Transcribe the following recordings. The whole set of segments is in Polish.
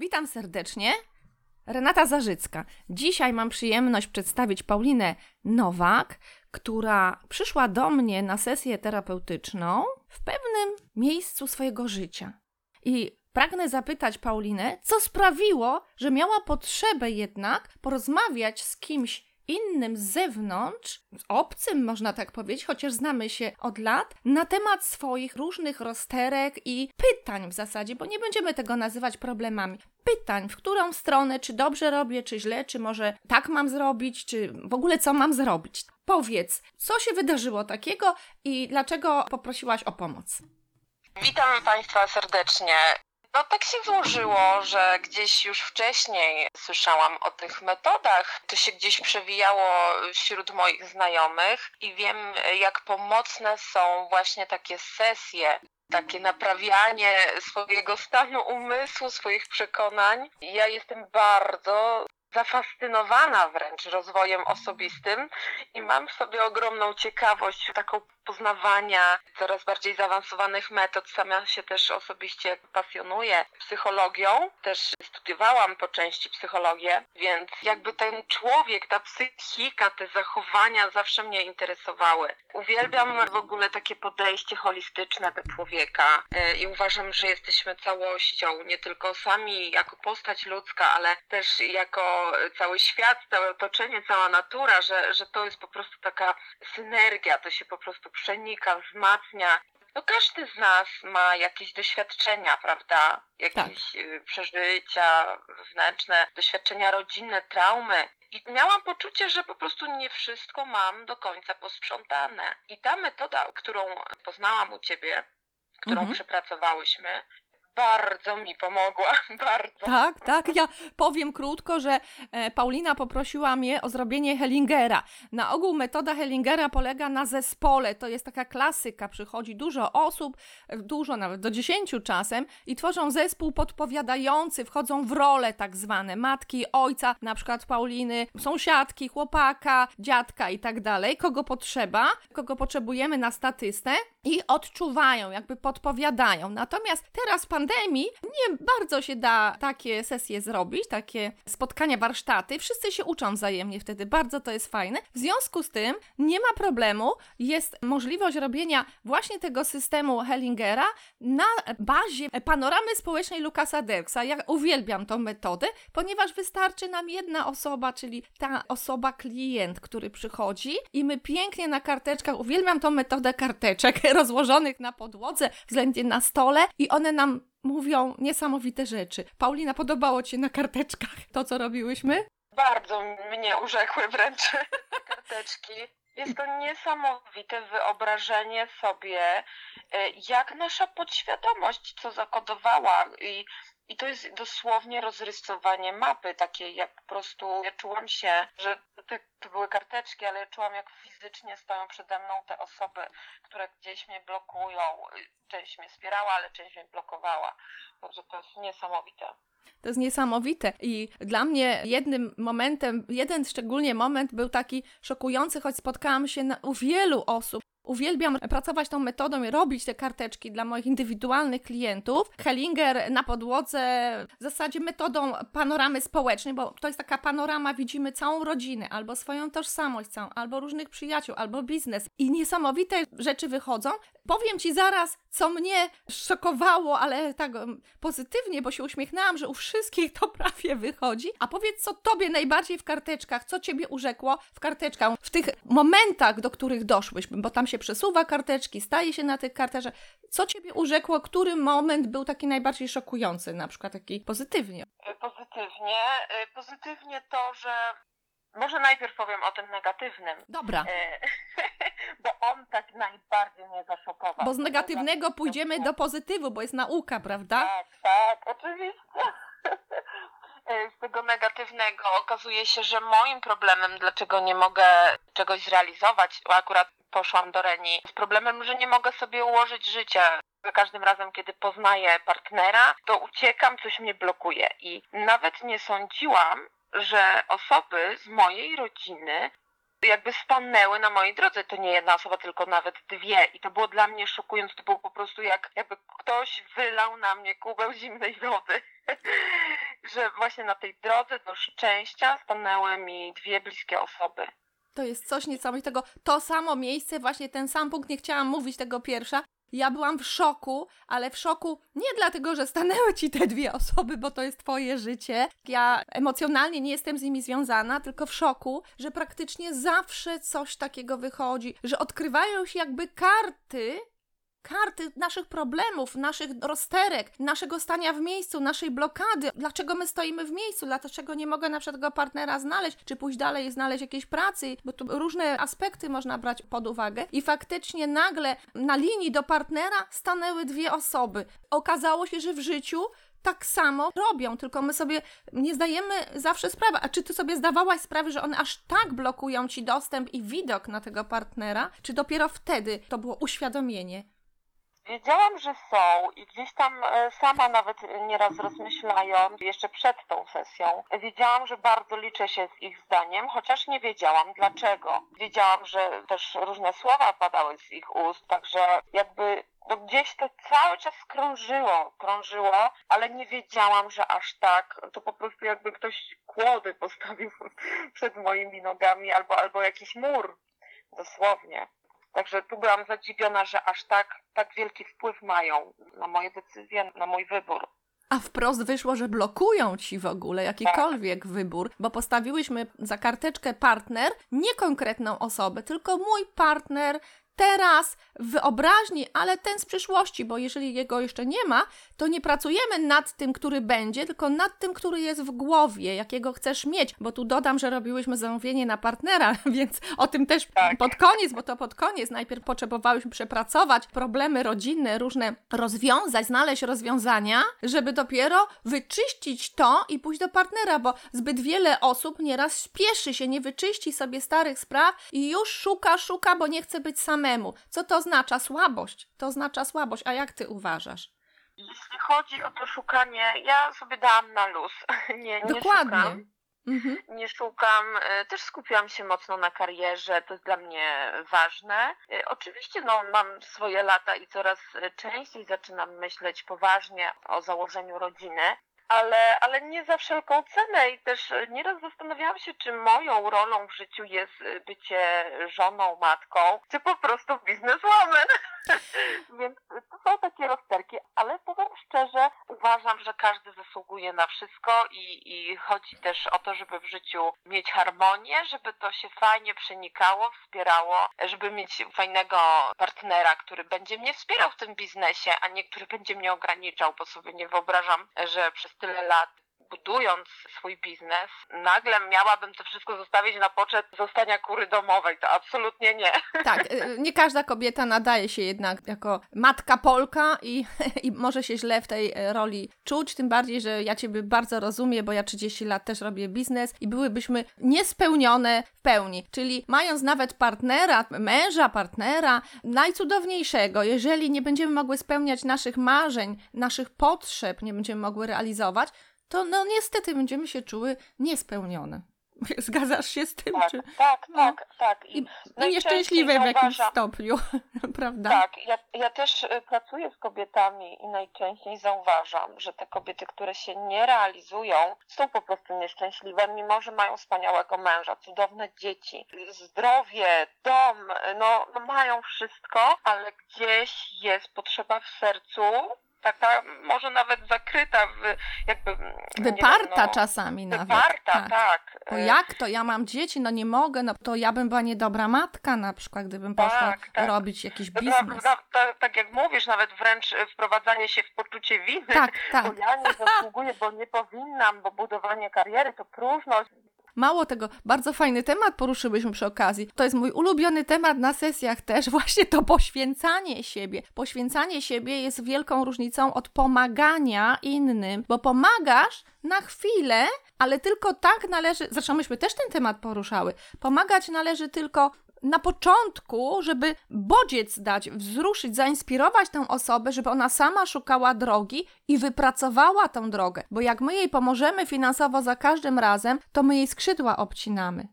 Witam serdecznie. Renata Zarzycka. Dzisiaj mam przyjemność przedstawić Paulinę Nowak, która przyszła do mnie na sesję terapeutyczną w pewnym miejscu swojego życia. I pragnę zapytać Paulinę, co sprawiło, że miała potrzebę jednak porozmawiać z kimś innym z zewnątrz, obcym można tak powiedzieć, chociaż znamy się od lat, na temat swoich różnych rozterek i pytań w zasadzie, bo nie będziemy tego nazywać problemami. Pytań, w którą stronę, czy dobrze robię, czy źle, czy może tak mam zrobić, czy w ogóle co mam zrobić. Powiedz, co się wydarzyło takiego i dlaczego poprosiłaś o pomoc? Witam Państwa serdecznie. No tak się złożyło, że gdzieś już wcześniej słyszałam o tych metodach. To się gdzieś przewijało wśród moich znajomych i wiem, jak pomocne są właśnie takie sesje takie naprawianie swojego stanu umysłu, swoich przekonań. Ja jestem bardzo zafascynowana wręcz rozwojem osobistym i mam w sobie ogromną ciekawość taką poznawania coraz bardziej zaawansowanych metod. Sama się też osobiście pasjonuję psychologią, też studiowałam po części psychologię, więc jakby ten człowiek, ta psychika, te zachowania zawsze mnie interesowały. Uwielbiam w ogóle takie podejście holistyczne do człowieka e, i uważam, że jesteśmy całością, nie tylko sami jako postać ludzka, ale też jako cały świat, całe otoczenie, cała natura, że, że to jest po prostu taka synergia, to się po prostu przenika, wzmacnia. No każdy z nas ma jakieś doświadczenia, prawda? Jakieś tak. przeżycia wewnętrzne, doświadczenia rodzinne, traumy. I miałam poczucie, że po prostu nie wszystko mam do końca posprzątane. I ta metoda, którą poznałam u ciebie, którą mhm. przepracowałyśmy, bardzo mi pomogła, bardzo. Tak, tak. Ja powiem krótko, że e, Paulina poprosiła mnie o zrobienie Hellingera. Na ogół metoda Hellingera polega na zespole. To jest taka klasyka. Przychodzi dużo osób, e, dużo nawet do dziesięciu czasem i tworzą zespół podpowiadający, wchodzą w role tak zwane matki, ojca, na przykład Pauliny, sąsiadki, chłopaka, dziadka i tak dalej. Kogo potrzeba, kogo potrzebujemy na statystę i odczuwają, jakby podpowiadają. Natomiast teraz pan pandemii nie bardzo się da takie sesje zrobić, takie spotkania, warsztaty. Wszyscy się uczą wzajemnie wtedy, bardzo to jest fajne. W związku z tym nie ma problemu, jest możliwość robienia właśnie tego systemu Hellingera na bazie panoramy społecznej Lukasa Derksa. Ja uwielbiam tą metodę, ponieważ wystarczy nam jedna osoba, czyli ta osoba klient, który przychodzi i my pięknie na karteczkach, uwielbiam tą metodę karteczek rozłożonych na podłodze, względnie na stole i one nam mówią niesamowite rzeczy. Paulina, podobało Ci na karteczkach to, co robiłyśmy? Bardzo mnie urzekły wręcz karteczki. Jest to niesamowite wyobrażenie sobie, e, jak nasza podświadomość co zakodowała i i to jest dosłownie rozrysowanie mapy, takie jak po prostu ja czułam się, że to były karteczki, ale ja czułam jak fizycznie stoją przede mną te osoby, które gdzieś mnie blokują. Część mnie wspierała, ale część mnie blokowała. Także to jest niesamowite. To jest niesamowite. I dla mnie jednym momentem, jeden szczególnie moment był taki szokujący, choć spotkałam się na, u wielu osób, Uwielbiam pracować tą metodą i robić te karteczki dla moich indywidualnych klientów. Hellinger na podłodze w zasadzie metodą panoramy społecznej, bo to jest taka panorama, widzimy całą rodzinę, albo swoją tożsamość całą, albo różnych przyjaciół, albo biznes. I niesamowite rzeczy wychodzą. Powiem Ci zaraz, co mnie szokowało, ale tak pozytywnie, bo się uśmiechnęłam, że u wszystkich to prawie wychodzi. A powiedz, co Tobie najbardziej w karteczkach, co Ciebie urzekło w karteczkach, w tych momentach, do których doszłyśmy, bo tam się przesuwa karteczki, staje się na tych karteczkach. Co Ciebie urzekło? Który moment był taki najbardziej szokujący, na przykład taki pozytywnie? Pozytywnie. Y, pozytywnie to, że może najpierw powiem o tym negatywnym. Dobra. E, bo on tak najbardziej mnie zaszokował. Bo z negatywnego pójdziemy do pozytywu, bo jest nauka, prawda? Tak, tak, oczywiście. E, z tego negatywnego okazuje się, że moim problemem, dlaczego nie mogę czegoś zrealizować, akurat poszłam do Reni, z problemem, że nie mogę sobie ułożyć życia. Za każdym razem, kiedy poznaję partnera, to uciekam, coś mnie blokuje. I nawet nie sądziłam, że osoby z mojej rodziny jakby stanęły na mojej drodze. To nie jedna osoba, tylko nawet dwie. I to było dla mnie szokujące. To było po prostu jak jakby ktoś wylał na mnie kubeł zimnej wody. że właśnie na tej drodze do szczęścia stanęły mi dwie bliskie osoby. To jest coś niesamowitego. To samo miejsce, właśnie ten sam punkt, nie chciałam mówić tego pierwsza. Ja byłam w szoku, ale w szoku nie dlatego, że stanęły ci te dwie osoby, bo to jest twoje życie. Ja emocjonalnie nie jestem z nimi związana, tylko w szoku, że praktycznie zawsze coś takiego wychodzi, że odkrywają się jakby karty, karty naszych problemów, naszych rozterek, naszego stania w miejscu, naszej blokady. Dlaczego my stoimy w miejscu? Dlaczego nie mogę na przykład tego partnera znaleźć, czy pójść dalej i znaleźć jakieś pracy? Bo tu różne aspekty można brać pod uwagę. I faktycznie nagle na linii do partnera stanęły dwie osoby. Okazało się, że w życiu tak samo robią, tylko my sobie nie zdajemy zawsze sprawy. A czy ty sobie zdawałaś sprawę, że one aż tak blokują ci dostęp i widok na tego partnera? Czy dopiero wtedy to było uświadomienie? Wiedziałam, że są i gdzieś tam e, sama nawet nieraz rozmyślając, jeszcze przed tą sesją, wiedziałam, że bardzo liczę się z ich zdaniem, chociaż nie wiedziałam dlaczego. Wiedziałam, że też różne słowa padały z ich ust, także jakby no gdzieś to cały czas krążyło, krążyło, ale nie wiedziałam, że aż tak. To po prostu jakby ktoś kłody postawił przed moimi nogami albo, albo jakiś mur, dosłownie. Także tu byłam zadziwiona, że aż tak, tak wielki wpływ mają na moje decyzje, na mój wybór. A wprost wyszło, że blokują ci w ogóle jakikolwiek tak. wybór, bo postawiłyśmy za karteczkę partner nie konkretną osobę, tylko mój partner teraz w wyobraźni, ale ten z przyszłości, bo jeżeli jego jeszcze nie ma, to nie pracujemy nad tym, który będzie, tylko nad tym, który jest w głowie, jakiego chcesz mieć. Bo tu dodam, że robiłyśmy zamówienie na partnera, więc o tym też tak. pod koniec, bo to pod koniec. Najpierw potrzebowałyśmy przepracować problemy rodzinne, różne rozwiązać, znaleźć rozwiązania, żeby dopiero wyczyścić to i pójść do partnera, bo zbyt wiele osób nieraz śpieszy się, nie wyczyści sobie starych spraw i już szuka, szuka, bo nie chce być samemu samemu. Co to oznacza? Słabość. To oznacza słabość. A jak ty uważasz? Jeśli chodzi o to szukanie, ja sobie dałam na luz. Nie, nie Dokładnie. Szukam. Mhm. Nie szukam, e, też skupiłam się mocno na karierze, to jest dla mnie ważne. E, oczywiście no, mam swoje lata i coraz częściej zaczynam myśleć poważnie o założeniu rodziny, ale, ale nie za wszelką cenę i też nieraz zastanawiałam się, czy moją rolą w życiu jest y, bycie żoną, matką, czy po prostu bizneswoman. Więc to są takie rozterki, ale powiem szczerze, uważam, że każdy zasługuje na wszystko i, i chodzi też o to, żeby w życiu mieć harmonię, żeby to się fajnie przenikało, wspierało, żeby mieć fajnego partnera, który będzie mnie wspierał w tym biznesie, a nie który będzie mnie ograniczał, bo sobie nie wyobrażam, że przez tyle lat budując swój biznes, nagle miałabym to wszystko zostawić na poczet zostania kury domowej. To absolutnie nie. Tak, y, nie każda kobieta nadaje się jednak jako matka Polka i, i może się źle w tej e, roli czuć, tym bardziej, że ja Ciebie bardzo rozumiem, bo ja 30 lat też robię biznes i byłybyśmy niespełnione w pełni. Czyli mając nawet partnera, męża, partnera, najcudowniejszego, jeżeli nie będziemy mogły spełniać naszych marzeń, naszych potrzeb, nie będziemy mogły realizować, to no niestety będziemy się czuły niespełnione. Zgadzasz się z tym? Tak, czy... tak, no. tak, tak. I, no nieszczęśliwe w jakimś stopniu, prawda? Tak, ja, ja też y, pracuję z kobietami i najczęściej zauważam, że te kobiety, które się nie realizują, są po prostu nieszczęśliwe, mimo że mają wspaniałego męża, cudowne dzieci, zdrowie, dom, no, no mają wszystko, ale gdzieś jest potrzeba w sercu taka może nawet zakryta, w, jakby... Wyparta wiem, no, czasami wyparta, nawet. Wyparta, tak. tak. Jak to? Ja mam dzieci, no nie mogę, no to ja bym była niedobra matka na przykład, gdybym poszła tak, tak. robić jakiś biznes. Tak, tak, tak jak mówisz, nawet wręcz wprowadzanie się w poczucie winy, tak, tak. bo ja nie zasługuję, bo nie powinnam, bo budowanie kariery to próżność. Mało tego, bardzo fajny temat poruszyłyśmy przy okazji. To jest mój ulubiony temat na sesjach też, właśnie to poświęcanie siebie. Poświęcanie siebie jest wielką różnicą od pomagania innym, bo pomagasz na chwilę, ale tylko tak należy, zresztą myśmy też ten temat poruszały, pomagać należy tylko na początku, żeby bodziec dać, wzruszyć, zainspirować tę osobę, żeby ona sama szukała drogi i wypracowała tę drogę. Bo jak my jej pomożemy finansowo za każdym razem, to my jej skrzydła obcinamy.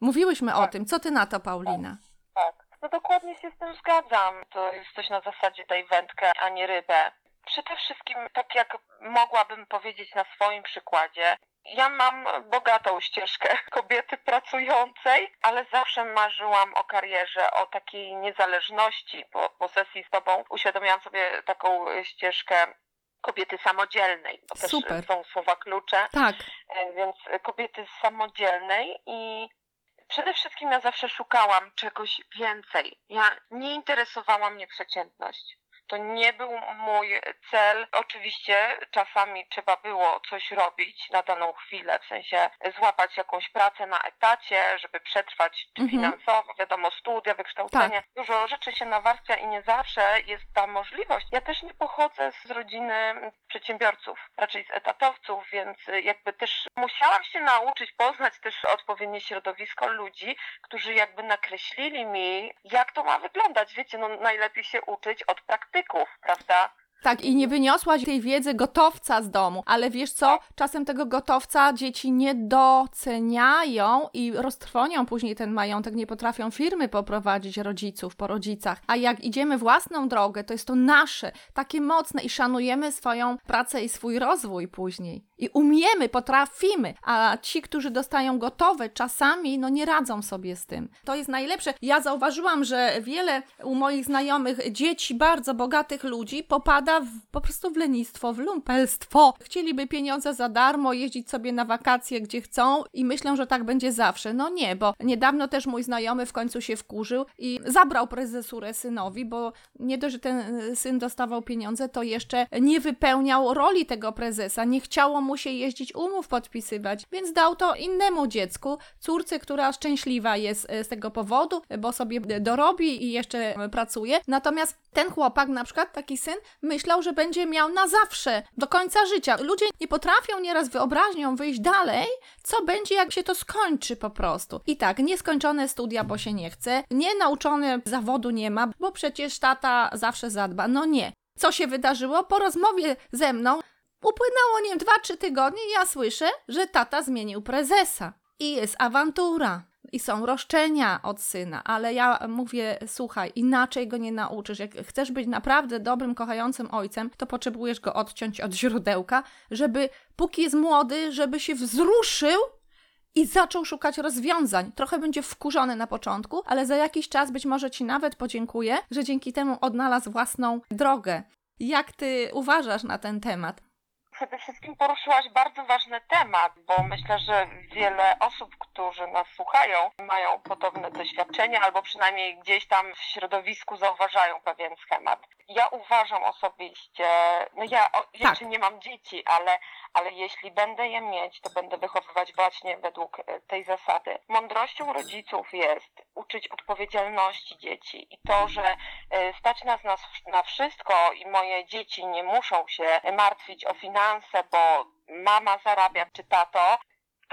Mówiłyśmy tak. o tym. Co ty na to, Paulina? Tak. No dokładnie się z tym zgadzam. To jest coś na zasadzie tej wędkę, a nie rybę. Przede wszystkim, tak jak mogłabym powiedzieć na swoim przykładzie, ja mam bogatą ścieżkę kobiety pracującej, ale zawsze marzyłam o karierze, o takiej niezależności. Po, po sesji z tobą uświadomiłam sobie taką ścieżkę kobiety samodzielnej. To też Super. są słowa klucze. Tak. E, Więc kobiety samodzielnej i przede wszystkim ja zawsze szukałam czegoś więcej. Ja nie interesowała mnie przeciętność. To nie był mój cel. Oczywiście czasami trzeba było coś robić na daną chwilę, w sensie złapać jakąś pracę na etacie, żeby przetrwać czy Mhm. finansowo, wiadomo, studia, wykształcenie. Dużo rzeczy się nawarstwia i nie zawsze jest ta możliwość. Ja też nie pochodzę z rodziny przedsiębiorców, raczej z etatowców, więc jakby też musiałam się nauczyć poznać też odpowiednie środowisko ludzi, którzy jakby nakreślili mi, jak to ma wyglądać. Wiecie, no najlepiej się uczyć od praktyków, prawda? Tak, i nie wyniosłaś tej wiedzy gotowca z domu, ale wiesz co? Czasem tego gotowca dzieci nie doceniają i roztrwonią później ten majątek, nie potrafią firmy poprowadzić rodziców po rodzicach. A jak idziemy własną drogę, to jest to nasze, takie mocne i szanujemy swoją pracę i swój rozwój później. I umiemy, potrafimy, a ci, którzy dostają gotowe, czasami no nie radzą sobie z tym. To jest najlepsze. Ja zauważyłam, że wiele u moich znajomych dzieci bardzo bogatych ludzi popada w, po prostu w lenistwo, w lumpelstwo. Chcieliby pieniądze za darmo, jeździć sobie na wakacje gdzie chcą i myślą, że tak będzie zawsze. No nie, bo niedawno też mój znajomy w końcu się wkurzył i zabrał prezesurę synowi, bo nie dość, że ten y, syn dostawał pieniądze, to jeszcze nie wypełniał roli tego prezesa. Nie chciało mu się jeździć umów podpisywać, więc dał to innemu dziecku, córce, która szczęśliwa jest y, z tego powodu, bo sobie dorobi i jeszcze y, pracuje. Natomiast ten chłopak, na przykład taki syn, myślał, że będzie miał na zawsze, do końca życia. Ludzie nie potrafią nieraz wyobraźnią wyjść dalej, co będzie, jak się to skończy po prostu. I tak, nieskończone studia, bo się nie chce, nie nauczone zawodu nie ma, bo przecież tata zawsze zadba. No nie. Co się wydarzyło? Po rozmowie ze mną upłynęło, nie wiem, 2-3 tygodnie i ja słyszę, że tata zmienił prezesa. I jest awantura. I są roszczenia od syna, ale ja mówię, słuchaj, inaczej go nie nauczysz. Jak chcesz być naprawdę dobrym, kochającym ojcem, to potrzebujesz go odciąć od źródełka, żeby póki jest młody, żeby się wzruszył i zaczął szukać rozwiązań. Trochę będzie wkurzony na początku, ale za jakiś czas być może ci nawet podziękuję, że dzięki temu odnalazł własną drogę. Jak ty uważasz na ten temat? Przede wszystkim poruszyłaś bardzo ważny temat, bo myślę, że wiele osób, którzy nas słuchają, mają podobne doświadczenia, albo przynajmniej gdzieś tam w środowisku zauważają pewien schemat. Ja uważam osobiście, no ja o, jeszcze nie mam dzieci, ale, ale jeśli będę je mieć, to będę wychowywać właśnie według e, tej zasady. Mądrością rodziców jest uczyć odpowiedzialności dzieci i to, że e, stać nas na, na wszystko i moje dzieci nie muszą się martwić o finanse, bo mama zarabia czy tato,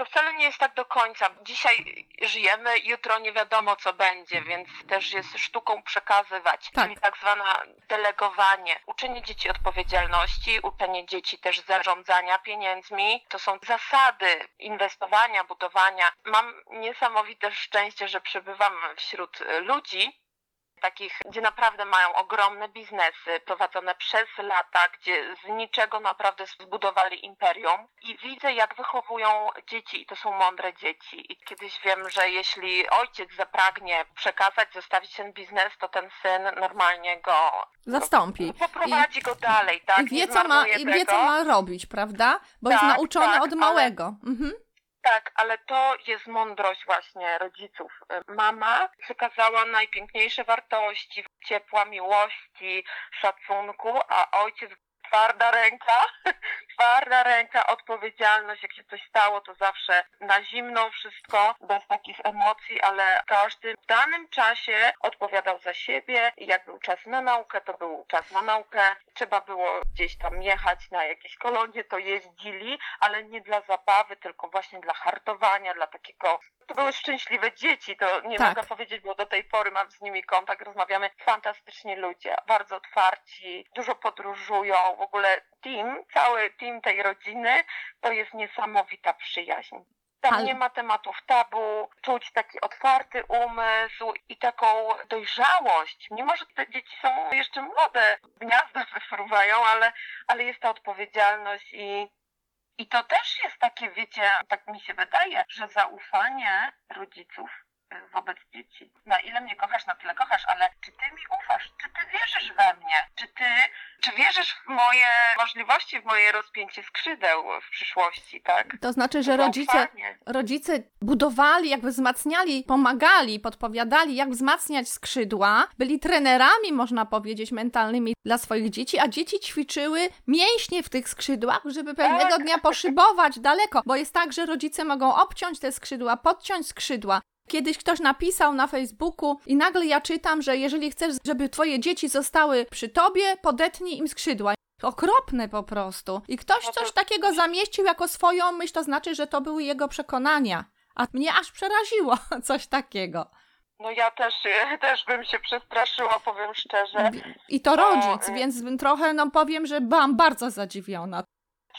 to wcale nie jest tak do końca. Dzisiaj żyjemy, jutro nie wiadomo co będzie, więc też jest sztuką przekazywać, Tak. czyli tak zwane delegowanie. Uczenie dzieci odpowiedzialności, uczenie dzieci też zarządzania pieniędzmi. To są zasady inwestowania, budowania. Mam niesamowite szczęście, że przebywam wśród ludzi, takich, gdzie naprawdę mają ogromne biznesy prowadzone przez lata, gdzie z niczego naprawdę zbudowali imperium i widzę, jak wychowują dzieci i to są mądre dzieci. I kiedyś wiem, że jeśli ojciec zapragnie przekazać, zostawić ten biznes, to ten syn normalnie go Zastąpi. poprowadzi go dalej, tak? I wie, co ma, i wie, co ma robić, prawda? Bo jest Tak, nauczony tak, od ale- małego. Mhm. Tak, ale to jest mądrość właśnie rodziców. Mama przekazała najpiękniejsze wartości, ciepła miłości, szacunku, a ojciec twarda ręka, twarda ręka, odpowiedzialność, jak się coś stało, to zawsze na zimno wszystko, bez takich emocji, ale każdy w danym czasie odpowiadał za siebie jak był czas na naukę, to był czas na naukę. Trzeba było gdzieś tam jechać na jakieś kolonie, to jeździli, ale nie dla zabawy, tylko właśnie dla hartowania, dla takiego... To były szczęśliwe dzieci, to nie Tak. mogę powiedzieć, bo do tej pory mam z nimi kontakt, rozmawiamy. Fantastyczni ludzie, bardzo otwarci, dużo podróżują, w ogóle team, cały team tej rodziny to jest niesamowita przyjaźń. Tam Ale- nie ma tematów tabu, czuć taki otwarty umysł i taką dojrzałość. Mimo, że te dzieci są jeszcze młode, gniazda wyfruwają, ale, ale jest ta odpowiedzialność i, i to też jest takie, wiecie, tak mi się wydaje, że zaufanie rodziców wobec dzieci. Na ile mnie kochasz, na tyle kochasz, ale czy ty mi ufasz? Czy ty wierzysz we mnie? Czy ty, czy wierzysz w moje możliwości, w moje rozpięcie skrzydeł w przyszłości, tak? To znaczy, że rodzice, rodzice budowali, jakby wzmacniali, pomagali, podpowiadali, jak wzmacniać skrzydła, byli trenerami, można powiedzieć, mentalnymi dla swoich dzieci, a dzieci ćwiczyły mięśnie w tych skrzydłach, żeby pewnego Tak. dnia poszybować daleko, bo jest tak, że rodzice mogą obciąć te skrzydła, podciąć skrzydła. Kiedyś ktoś napisał na Facebooku i nagle ja czytam, że jeżeli chcesz, żeby twoje dzieci zostały przy tobie, podetnij im skrzydła. Okropne po prostu. I ktoś to- coś takiego zamieścił jako swoją myśl, to znaczy, że to były jego przekonania. A mnie aż przeraziło coś takiego. No ja też, też bym się przestraszyła, powiem szczerze. I to rodzic, y- więc trochę, no powiem, że byłam bardzo zadziwiona.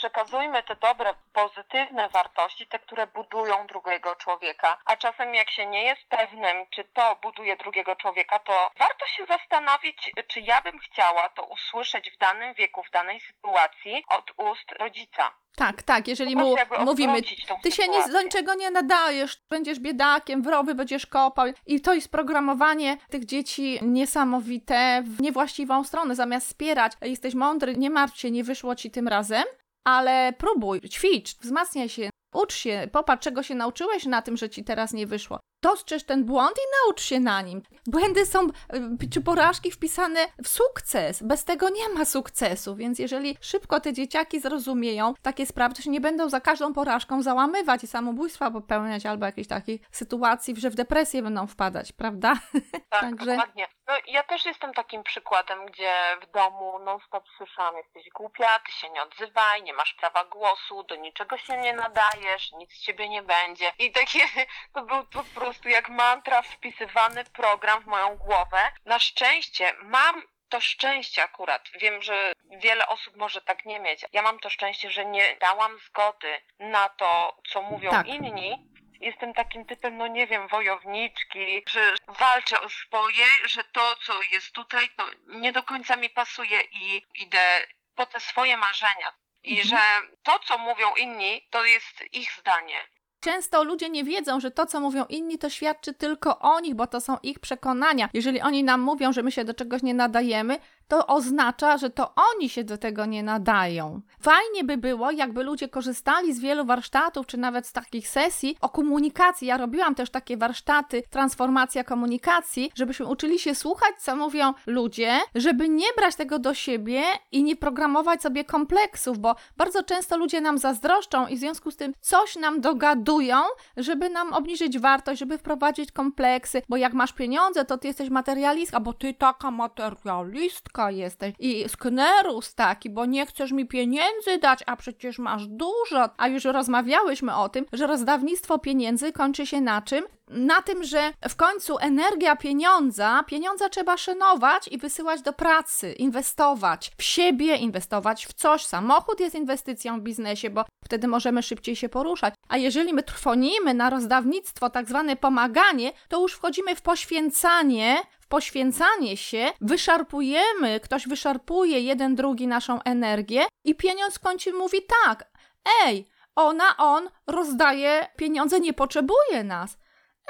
Przekazujmy te dobre, pozytywne wartości, te, które budują drugiego człowieka. A czasem jak się nie jest pewnym, czy to buduje drugiego człowieka, to warto się zastanowić, czy ja bym chciała to usłyszeć w danym wieku, w danej sytuacji od ust rodzica. Tak, tak, jeżeli mu mówimy, ty się sytuację. do niczego nie nadajesz, będziesz biedakiem, wrowy będziesz kopał. I to jest programowanie tych dzieci niesamowite w niewłaściwą stronę. Zamiast wspierać, jesteś mądry, nie martw się, nie wyszło ci tym razem, ale próbuj, ćwicz, wzmacniaj się, ucz się, popatrz, czego się nauczyłeś na tym, że ci teraz nie wyszło. Dostrzeż ten błąd i naucz się na nim. Błędy są, y, czy porażki wpisane w sukces. Bez tego nie ma sukcesu, więc jeżeli szybko te dzieciaki zrozumieją takie sprawy, to się nie będą za każdą porażką załamywać i samobójstwa popełniać albo jakiejś takiej sytuacji, że w depresję będą wpadać, prawda? Tak, Także- dokładnie. No, ja też jestem takim przykładem, gdzie w domu non-stop słyszałam, jesteś głupia, ty się nie odzywaj, nie masz prawa głosu, do niczego się nie nadajesz, nic z ciebie nie będzie. I takie, to był po prostu jak mantra wpisywany program w moją głowę. Na szczęście mam to szczęście akurat. Wiem, że wiele osób może tak nie mieć. Ja mam to szczęście, że nie dałam zgody na to, co mówią Tak. inni, jestem takim typem, no nie wiem, wojowniczki, że walczę o swoje, że to, co jest tutaj, to nie do końca mi pasuje i idę po te swoje marzenia. I Mhm. że to, co mówią inni, to jest ich zdanie. Często ludzie nie wiedzą, że to, co mówią inni, to świadczy tylko o nich, bo to są ich przekonania. Jeżeli oni nam mówią, że my się do czegoś nie nadajemy, to oznacza, że to oni się do tego nie nadają. Fajnie by było, jakby ludzie korzystali z wielu warsztatów, czy nawet z takich sesji o komunikacji. Ja robiłam też takie warsztaty, transformacja komunikacji, żebyśmy uczyli się słuchać, co mówią ludzie, żeby nie brać tego do siebie i nie programować sobie kompleksów, bo bardzo często ludzie nam zazdroszczą i w związku z tym coś nam dogadują, żeby nam obniżyć wartość, żeby wprowadzić kompleksy, bo jak masz pieniądze, to ty jesteś materialistka, bo ty taka materialistka jesteś i sknerus taki, bo nie chcesz mi pieniędzy dać, a przecież masz dużo. A już rozmawiałyśmy o tym, że rozdawnictwo pieniędzy kończy się na czym? Na tym, że w końcu energia pieniądza, pieniądza trzeba szanować i wysyłać do pracy, inwestować w siebie, inwestować w coś. Samochód jest inwestycją w biznesie, bo wtedy możemy szybciej się poruszać. A jeżeli my trwonimy na rozdawnictwo, tak zwane pomaganie, to już wchodzimy w poświęcanie, poświęcanie się, wyszarpujemy, ktoś wyszarpuje jeden drugi naszą energię i pieniądz w końcu mówi tak, ej, ona, on rozdaje pieniądze, nie potrzebuje nas.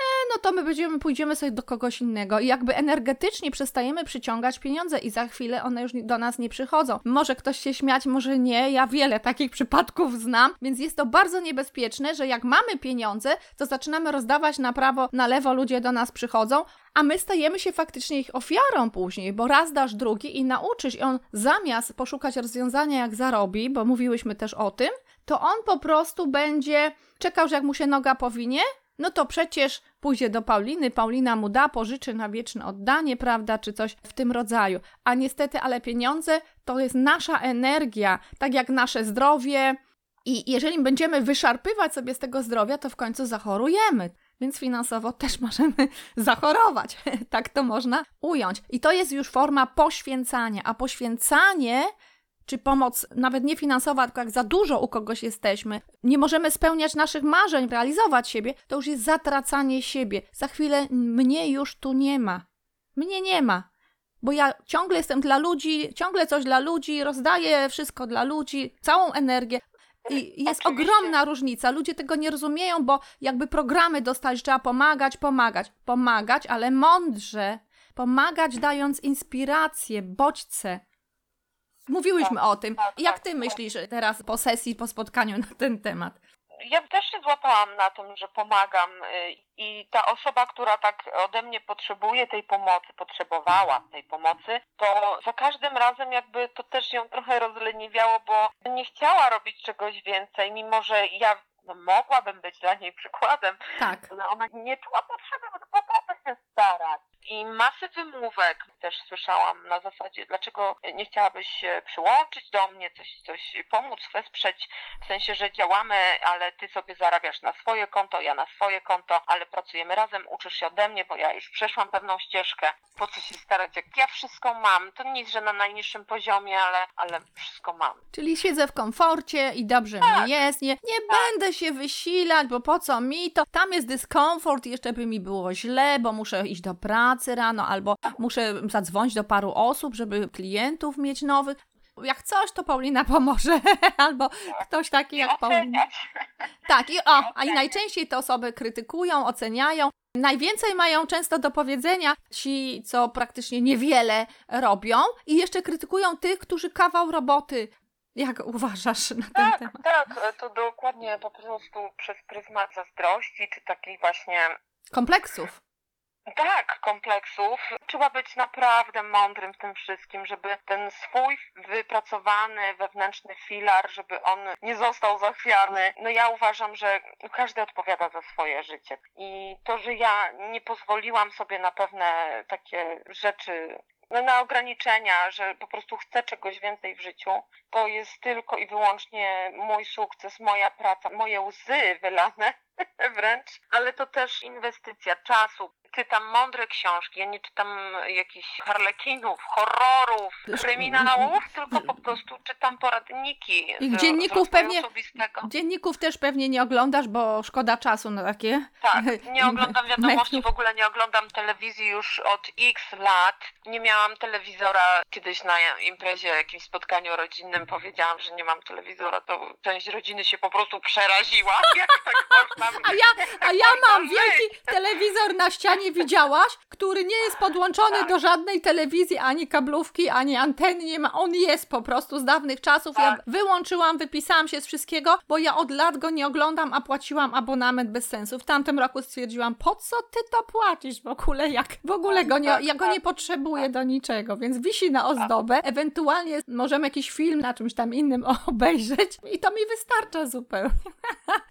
E, no to my będziemy, pójdziemy sobie do kogoś innego i jakby energetycznie przestajemy przyciągać pieniądze i za chwilę one już do nas nie przychodzą. Może ktoś się śmiać, może nie, ja wiele takich przypadków znam, więc jest to bardzo niebezpieczne, że jak mamy pieniądze, to zaczynamy rozdawać na prawo, na lewo, ludzie do nas przychodzą, a my stajemy się faktycznie ich ofiarą później, bo raz dasz drugi i nauczysz i on zamiast poszukać rozwiązania jak zarobi, bo mówiłyśmy też o tym, to on po prostu będzie czekał, że jak mu się noga powinie, no to przecież pójdzie do Pauliny, Paulina mu da, pożyczy na wieczne oddanie, prawda, czy coś w tym rodzaju. A niestety, ale pieniądze to jest nasza energia, tak jak nasze zdrowie. I jeżeli będziemy wyszarpywać sobie z tego zdrowia, to w końcu zachorujemy. Więc finansowo też możemy zachorować. tak to można ująć. I to jest już forma poświęcania. A poświęcanie czy pomoc nawet nie finansowa, tylko jak za dużo u kogoś jesteśmy, nie możemy spełniać naszych marzeń, realizować siebie, to już jest zatracanie siebie. Za chwilę mnie już tu nie ma. Mnie nie ma. Bo ja ciągle jestem dla ludzi, ciągle coś dla ludzi, rozdaję wszystko dla ludzi, całą energię. I jest Oczywiście. ogromna różnica. Ludzie tego nie rozumieją, bo jakby programy dostać, że trzeba pomagać, pomagać, pomagać, ale mądrze. Pomagać dając inspirację, bodźce. Mówiłyśmy Tak, o tym. tak, Jak tak, ty tak. myślisz teraz po sesji, po spotkaniu na ten temat? Ja też się złapałam na tym, że pomagam y, i ta osoba, która tak ode mnie potrzebuje tej pomocy, potrzebowała tej pomocy, to za każdym razem jakby to też ją trochę rozleniwiało, bo nie chciała robić czegoś więcej, mimo że ja no, mogłabym być dla niej przykładem, Tak. ale ona nie czuła potrzeby, bo po co się starać. I masy wymówek też słyszałam na zasadzie, dlaczego nie chciałabyś się przyłączyć do mnie, coś, coś pomóc, wesprzeć, w sensie, że działamy, ale ty sobie zarabiasz na swoje konto, ja na swoje konto, ale pracujemy razem, uczysz się ode mnie, bo ja już przeszłam pewną ścieżkę. Po co się starać, jak ja wszystko mam? To nic, że na najniższym poziomie, ale, ale wszystko mam. Czyli siedzę w komforcie i dobrze Tak. mi jest, nie, nie będę się wysilać, bo po co mi to? Tam jest dyskomfort, jeszcze by mi było źle, bo muszę iść do pracy rano, albo muszę zadzwonić do paru osób, żeby klientów mieć nowych. Jak coś, to Paulina pomoże, albo ktoś taki jak Paulina. Tak, i o, a i najczęściej te osoby krytykują, oceniają. Najwięcej mają często do powiedzenia ci, co praktycznie niewiele robią, i jeszcze krytykują tych, którzy kawał roboty. Jak uważasz na ten Tak, temat? tak, to dokładnie po prostu przez pryzmat zazdrości, czy takich właśnie Kompleksów. Tak, kompleksów. Trzeba być naprawdę mądrym w tym wszystkim, żeby ten swój wypracowany wewnętrzny filar, żeby on nie został zachwiany. No ja uważam, że każdy odpowiada za swoje życie. I to, że ja nie pozwoliłam sobie na pewne takie rzeczy, no na ograniczenia, że po prostu chcę czegoś więcej w życiu, to jest tylko i wyłącznie mój sukces, moja praca, moje łzy wylane wręcz, ale to też inwestycja czasu. Czytam mądre książki, ja nie czytam jakichś harlekinów, horrorów, kryminałów, tylko po prostu czytam poradniki. I z- dzienników z pewnie- Osobistego. Dzienników też pewnie nie oglądasz, bo szkoda czasu na takie. Tak, nie oglądam wiadomości, w ogóle nie oglądam telewizji już od x lat. Nie miałam telewizora. Kiedyś na imprezie, jakimś spotkaniu rodzinnym powiedziałam, że nie mam telewizora, to część rodziny się po prostu przeraziła. Jak tak można A ja, a ja mam wielki telewizor na ścianie, widziałaś, który nie jest podłączony do żadnej telewizji, ani kablówki, ani anteny, nie ma. On jest po prostu z dawnych czasów. Ja Tak. wyłączyłam, wypisałam się z wszystkiego, bo ja od lat go nie oglądam, a płaciłam abonament bez sensu. W tamtym roku stwierdziłam, po co ty to płacisz w ogóle, jak w ogóle go nie, Tak, ja go nie tak. potrzebuję do niczego, więc wisi na ozdobę. Ewentualnie możemy jakiś film na czymś tam innym obejrzeć i to mi wystarcza zupełnie.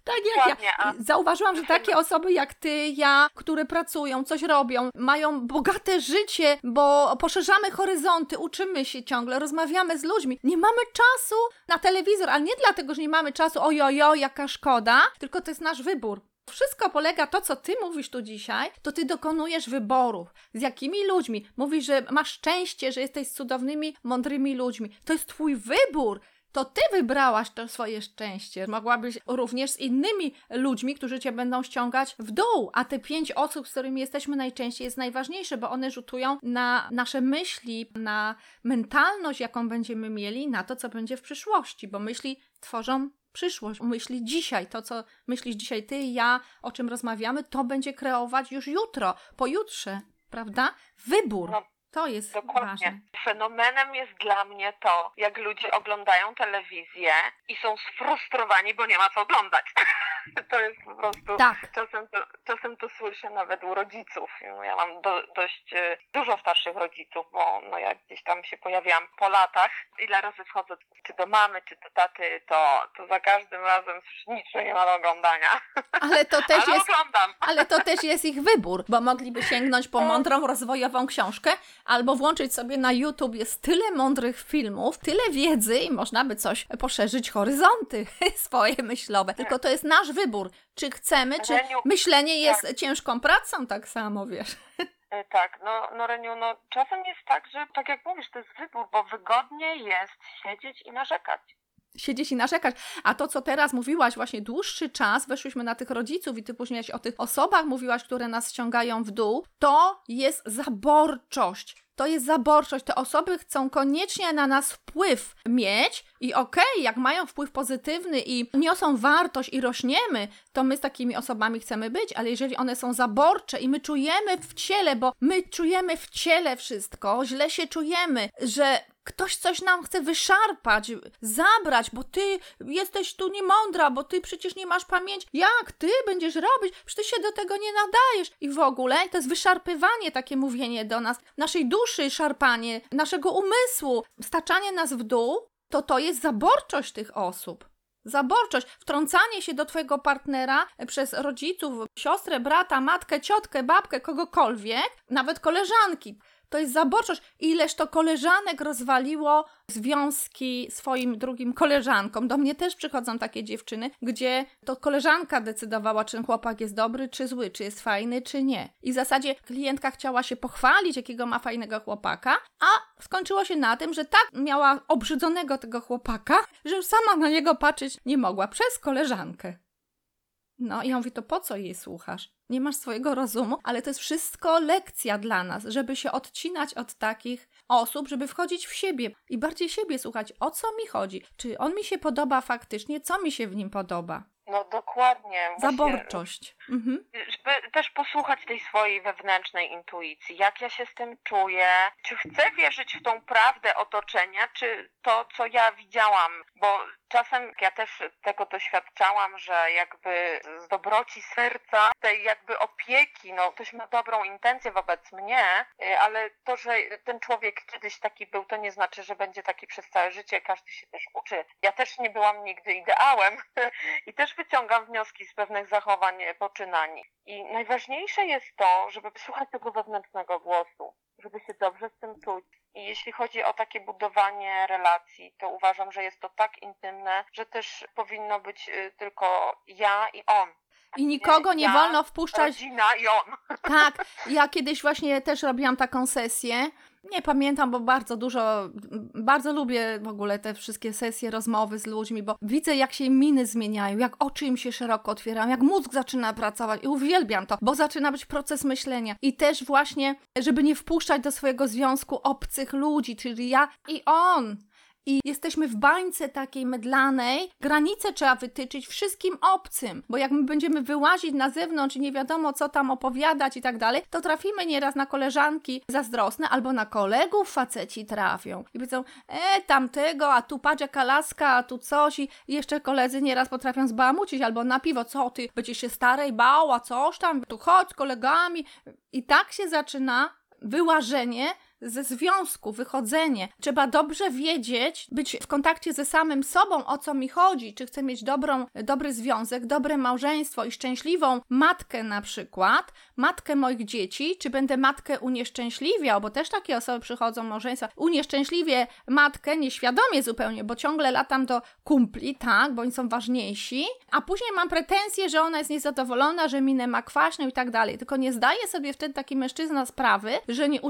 Tak jak ja. Dokładnie, Zauważyłam, że takie osoby jak ty, ja, które pracują, coś robią, mają bogate życie, bo poszerzamy horyzonty, uczymy się ciągle, rozmawiamy z ludźmi. Nie mamy czasu na telewizor, ale nie dlatego, że nie mamy czasu, ojojo, jaka szkoda, tylko to jest nasz wybór. Wszystko polega, to co ty mówisz tu dzisiaj, to ty dokonujesz wyborów. Z jakimi ludźmi? Mówisz, że masz szczęście, że jesteś z cudownymi, mądrymi ludźmi. To jest twój wybór. To ty wybrałaś to swoje szczęście. Mogłabyś również z innymi ludźmi, którzy cię będą ściągać w dół. A te pięć osób, z którymi jesteśmy najczęściej, jest najważniejsze, bo one rzutują na nasze myśli, na mentalność, jaką będziemy mieli, na to, co będzie w przyszłości, bo myśli tworzą przyszłość. Myśli dzisiaj, to co myślisz dzisiaj ty i ja, o czym rozmawiamy, to będzie kreować już jutro, pojutrze, prawda? Wybór. No, To jest ważne. Dokładnie. Fenomenem jest dla mnie to, jak ludzie oglądają telewizję i są sfrustrowani, bo nie ma co oglądać. to jest po prostu. Tak. Czasem to, czasem to słyszę nawet u rodziców. Ja mam do, dość e, dużo starszych rodziców, bo no, jak gdzieś tam się pojawiłam po latach, ile razy wchodzę czy do mamy, czy do taty, to, to za każdym razem słyszę, nic nie ma do oglądania. Ale to też Ale jest oglądam. Ale to też jest ich wybór, bo mogliby sięgnąć po mądrą, rozwojową książkę, albo włączyć sobie na YouTube. Jest tyle mądrych filmów, tyle wiedzy i można by coś poszerzyć horyzonty swoje myślowe. Tylko to jest nasz wybór, czy chcemy, czy Leniu, myślenie jest ciężką pracą tak samo, wiesz. Y, Tak, no, no Reniu, no czasem jest tak, że tak jak mówisz, to jest wybór, bo wygodnie jest siedzieć i narzekać. Siedzieć i narzekać. A to, co teraz mówiłaś, właśnie dłuższy czas, weszłyśmy na tych rodziców i ty później o tych osobach mówiłaś, które nas ściągają w dół, to jest zaborczość. To jest zaborczość. Te osoby chcą koniecznie na nas wpływ mieć i okej, jak mają wpływ pozytywny i niosą wartość i rośniemy, to my z takimi osobami chcemy być, ale jeżeli one są zaborcze i my czujemy w ciele, bo my czujemy w ciele wszystko, źle się czujemy, że ktoś coś nam chce wyszarpać, zabrać, bo ty jesteś tu niemądra, bo ty przecież nie masz pamięci. Jak ty będziesz robić? Przecież ty się do tego nie nadajesz. I w ogóle to jest wyszarpywanie, takie mówienie do nas, naszej duszy szarpanie, naszego umysłu, staczanie nas w dół, to to jest zaborczość tych osób. Zaborczość, wtrącanie się do twojego partnera przez rodziców, siostrę, brata, matkę, ciotkę, babkę, kogokolwiek, nawet koleżanki. To jest zaborczość. Ileż to koleżanek rozwaliło związki swoim drugim koleżankom. Do mnie też przychodzą takie dziewczyny, gdzie to koleżanka decydowała, czy chłopak jest dobry, czy zły, czy jest fajny, czy nie. I w zasadzie klientka chciała się pochwalić, jakiego ma fajnego chłopaka, a skończyło się na tym, że tak miała obrzydzonego tego chłopaka, że już sama na niego patrzeć nie mogła przez koleżankę. No i ja mówię, to po co jej słuchasz? Nie masz swojego rozumu, ale to jest wszystko lekcja dla nas, żeby się odcinać od takich osób, żeby wchodzić w siebie i bardziej siebie słuchać, o co mi chodzi, czy on mi się podoba faktycznie, co mi się w nim podoba. No dokładnie. właśnie, Zaborczość. Mhm. Żeby też posłuchać tej swojej wewnętrznej intuicji, jak ja się z tym czuję, czy chcę wierzyć w tą prawdę otoczenia, czy to, co ja widziałam, bo czasem ja też tego doświadczałam, że jakby z dobroci serca, tej jakby opieki, no ktoś ma dobrą intencję wobec mnie, y, ale to, że ten człowiek kiedyś taki był, to nie znaczy, że będzie taki przez całe życie, każdy się też uczy. Ja też nie byłam nigdy ideałem i też wyciągam wnioski z pewnych zachowań, e, poczynań. I najważniejsze jest to, żeby słuchać tego wewnętrznego głosu, żeby się dobrze z tym czuć. Jeśli chodzi o takie budowanie relacji, to uważam, że jest to tak intymne, że też powinno być y, tylko ja i on. I nikogo nie ja, wolno wpuszczać Rodzina i on. Tak, ja kiedyś właśnie też robiłam taką sesję. Nie pamiętam, bo bardzo dużo, bardzo lubię w ogóle te wszystkie sesje, rozmowy z ludźmi, bo widzę, jak się miny zmieniają, jak oczy im się szeroko otwierają, jak mózg zaczyna pracować i uwielbiam to, bo zaczyna być proces myślenia. I też właśnie, żeby nie wpuszczać do swojego związku obcych ludzi, czyli ja i on. I jesteśmy w bańce takiej mydlanej, granice trzeba wytyczyć wszystkim obcym, bo jak my będziemy wyłazić na zewnątrz i nie wiadomo co tam opowiadać i tak dalej, to trafimy nieraz na koleżanki zazdrosne albo na kolegów faceci trafią. I powiedzą, e, tamtego, a tu patrz jaka laska, a tu coś. I jeszcze koledzy nieraz potrafią zbałamucić albo na piwo, co ty, będziesz się starej bała, coś tam, tu chodź z kolegami. I tak się zaczyna wyłażenie ze związku, wychodzenie. Trzeba dobrze wiedzieć, być w kontakcie ze samym sobą, o co mi chodzi, czy chcę mieć dobrą, dobry związek, dobre małżeństwo i szczęśliwą matkę na przykład, matkę moich dzieci, czy będę matkę unieszczęśliwiał, bo też takie osoby przychodzą małżeństwa, unieszczęśliwie matkę, nieświadomie zupełnie, bo ciągle latam do kumpli, tak, bo oni są ważniejsi, a później mam pretensje, że ona jest niezadowolona, że minę ma kwaśną i tak dalej, tylko nie zdaje sobie wtedy taki mężczyzna sprawy, że nie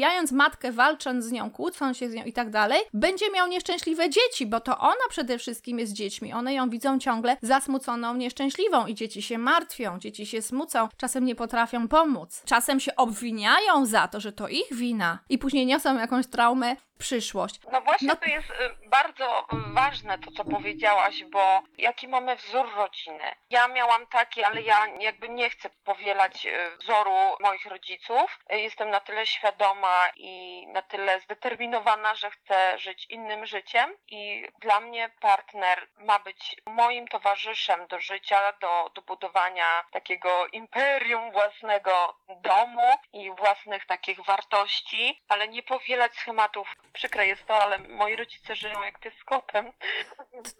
unieszczęśliwiając matkę, walcząc z nią, kłócąc się z nią i tak dalej, będzie miał nieszczęśliwe dzieci, bo to ona przede wszystkim jest dziećmi. One ją widzą ciągle zasmuconą, nieszczęśliwą i dzieci się martwią, dzieci się smucą, czasem nie potrafią pomóc. Czasem się obwiniają za to, że to ich wina i później niosą jakąś traumę w przyszłość. No właśnie No- to jest y, bardzo ważne to, co powiedziałaś, bo jaki mamy wzór rodziny. Ja miałam taki, ale ja jakby nie chcę powielać y, wzoru moich rodziców. Y, Jestem na tyle świadoma i na tyle zdeterminowana, że chcę żyć innym życiem i dla mnie partner ma być moim towarzyszem do życia, do, do budowania takiego imperium własnego domu i własnych takich wartości, ale nie powielać schematów. Przykre jest to, ale moi rodzice żyją jak pies z kotem.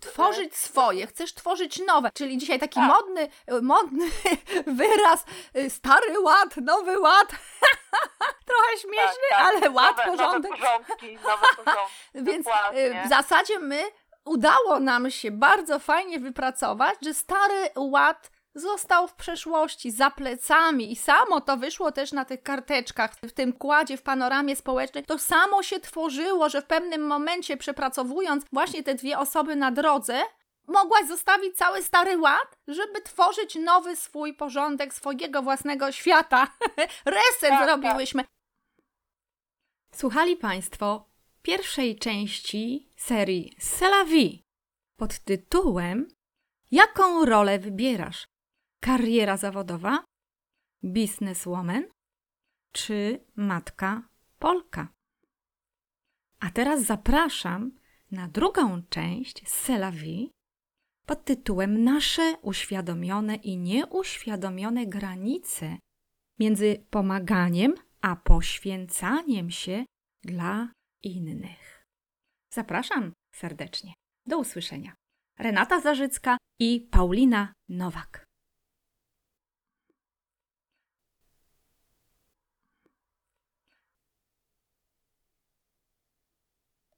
Tworzyć swoje, chcesz tworzyć nowe, czyli dzisiaj taki Tak. modny, modny wyraz, y, stary ład, nowy ład. Trochę śmieszny, ale ład, Tak, nowe, porządek. Nowe porządki, nowe porządki. Więc Dokładnie. y, w zasadzie my udało nam się bardzo fajnie wypracować, że stary ład został w przeszłości, za plecami i samo to wyszło też na tych karteczkach, w tym kładzie, w panoramie społecznej. To samo się tworzyło, że w pewnym momencie przepracowując właśnie te dwie osoby na drodze, mogłaś zostawić cały stary ład, żeby tworzyć nowy swój porządek, swojego własnego świata. Reset Tak, zrobiłyśmy. Słuchali Państwo pierwszej części serii vie pod tytułem Jaką rolę wybierasz? Kariera zawodowa, bizneswoman czy matka Polka? A teraz zapraszam na drugą część vie pod tytułem Nasze uświadomione i nieuświadomione granice między pomaganiem a poświęcaniem się dla innych. Zapraszam serdecznie. Do usłyszenia. Renata Zarzycka i Paulina Nowak.